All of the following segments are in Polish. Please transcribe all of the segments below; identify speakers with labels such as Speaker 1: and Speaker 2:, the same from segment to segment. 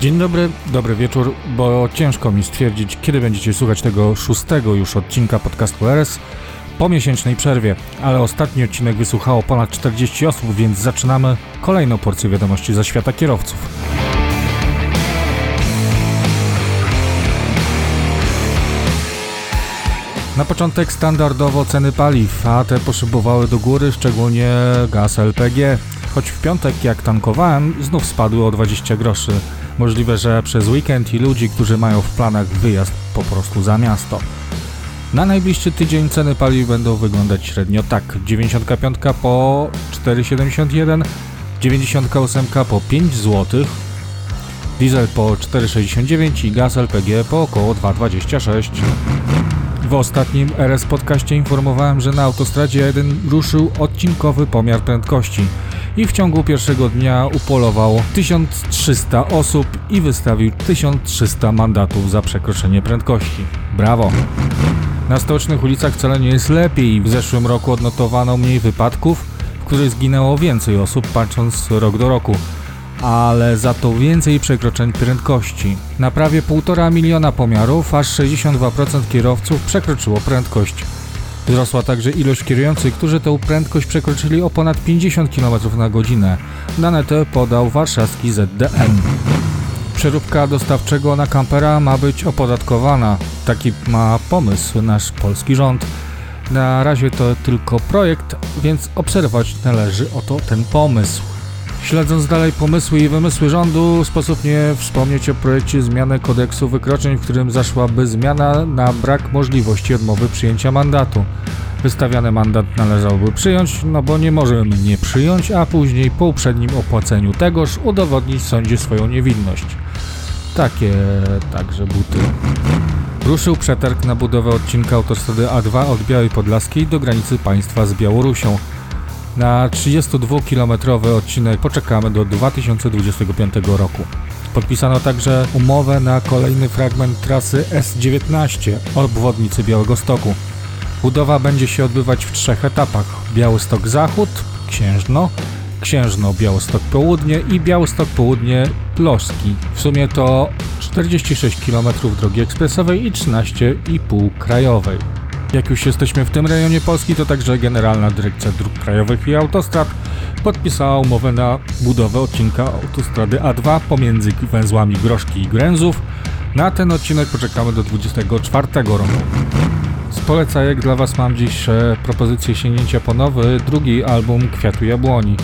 Speaker 1: Dzień dobry, dobry wieczór, bo ciężko mi stwierdzić, kiedy będziecie słuchać tego szóstego już odcinka podcastu RS po miesięcznej przerwie, ale ostatni odcinek wysłuchało ponad 40 osób, więc zaczynamy kolejną porcję wiadomości ze świata kierowców. Na początek standardowo ceny paliw, a te poszybowały do góry, szczególnie gaz LPG. Choć w piątek jak tankowałem, znów spadły o 20 groszy. Możliwe, że przez weekend i ludzi, którzy mają w planach wyjazd po prostu za miasto. Na najbliższy tydzień ceny paliw będą wyglądać średnio tak. 95 po 4,71, 98 po 5 zł, diesel po 4,69 i gaz LPG po około 2,26. W ostatnim RS podcaście informowałem, że na autostradzie 1 ruszył odcinkowy pomiar prędkości i w ciągu pierwszego dnia upolował 1300 osób i wystawił 1300 mandatów za przekroczenie prędkości. Brawo! Na stocznych ulicach wcale nie jest lepiej. W zeszłym roku odnotowano mniej wypadków, w których zginęło więcej osób patrząc rok do roku ale za to więcej przekroczeń prędkości. Na prawie 1,5 miliona pomiarów aż 62% kierowców przekroczyło prędkość. Wzrosła także ilość kierujących, którzy tę prędkość przekroczyli o ponad 50 km na godzinę. Dane te podał warszawski ZDM. Przeróbka dostawczego na kampera ma być opodatkowana. Taki ma pomysł nasz polski rząd. Na razie to tylko projekt, więc obserwować należy oto ten pomysł. Śledząc dalej pomysły i wymysły rządu, sposób nie wspomnieć o projekcie zmiany kodeksu wykroczeń, w którym zaszłaby zmiana na brak możliwości odmowy przyjęcia mandatu. Wystawiany mandat należałoby przyjąć, no bo nie możemy nie przyjąć, a później po uprzednim opłaceniu tegoż udowodnić sądzie swoją niewinność. Takie także buty. Ruszył przetarg na budowę odcinka autostrady A2 od Białej Podlaskiej do granicy państwa z Białorusią. Na 32-kilometrowy odcinek poczekamy do 2025 roku. Podpisano także umowę na kolejny fragment trasy S19 obwodnicy Białego Stoku. Budowa będzie się odbywać w trzech etapach: Białystok Zachód, Księżno, Księżno Białystok Południe i Białystok Południe Ploski. W sumie to 46 km drogi ekspresowej i 13,5 krajowej. Jak już jesteśmy w tym rejonie Polski, to także Generalna Dyrekcja Dróg Krajowych i Autostrad podpisała umowę na budowę odcinka autostrady A2 pomiędzy węzłami Groszki i Gręzów. Na ten odcinek poczekamy do 24 roku. Z polecajek dla Was mam dziś e, propozycję sięgnięcia po nowy, drugi album Kwiatu Jabłoni,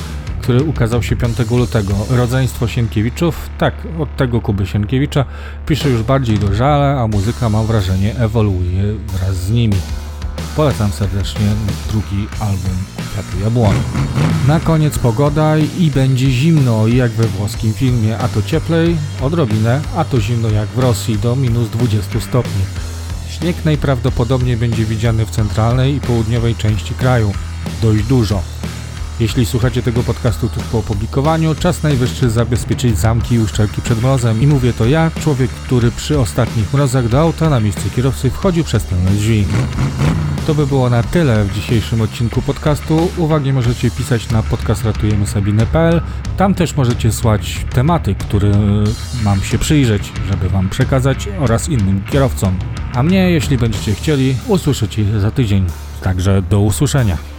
Speaker 1: który ukazał się 5 lutego. Rodzeństwo Sienkiewiczów, tak, od tego Kuby Sienkiewicza, pisze już bardziej dojrzale, a muzyka mam wrażenie ewoluuje wraz z nimi. Polecam serdecznie drugi album Kwiatu Jabłoni. Na koniec pogoda i będzie zimno jak we włoskim filmie, a to cieplej odrobinę, a to zimno jak w Rosji do minus 20 stopni. Śnieg najprawdopodobniej będzie widziany w centralnej i południowej części kraju. Dość dużo. Jeśli słuchacie tego podcastu tuż po opublikowaniu, czas najwyższy zabezpieczyć zamki i uszczelki przed mrozem. I mówię to ja, człowiek, który przy ostatnich mrozach do auta na miejsce kierowcy wchodził przez tylne drzwi. To by było na tyle w dzisiejszym odcinku podcastu. Uwagi możecie pisać na podcastratujemysabinę.pl. Tam też możecie słać tematy, które mam się przyjrzeć, żeby Wam przekazać oraz innym kierowcom. A mnie, jeśli będziecie chcieli, usłyszycie za tydzień. Także do usłyszenia.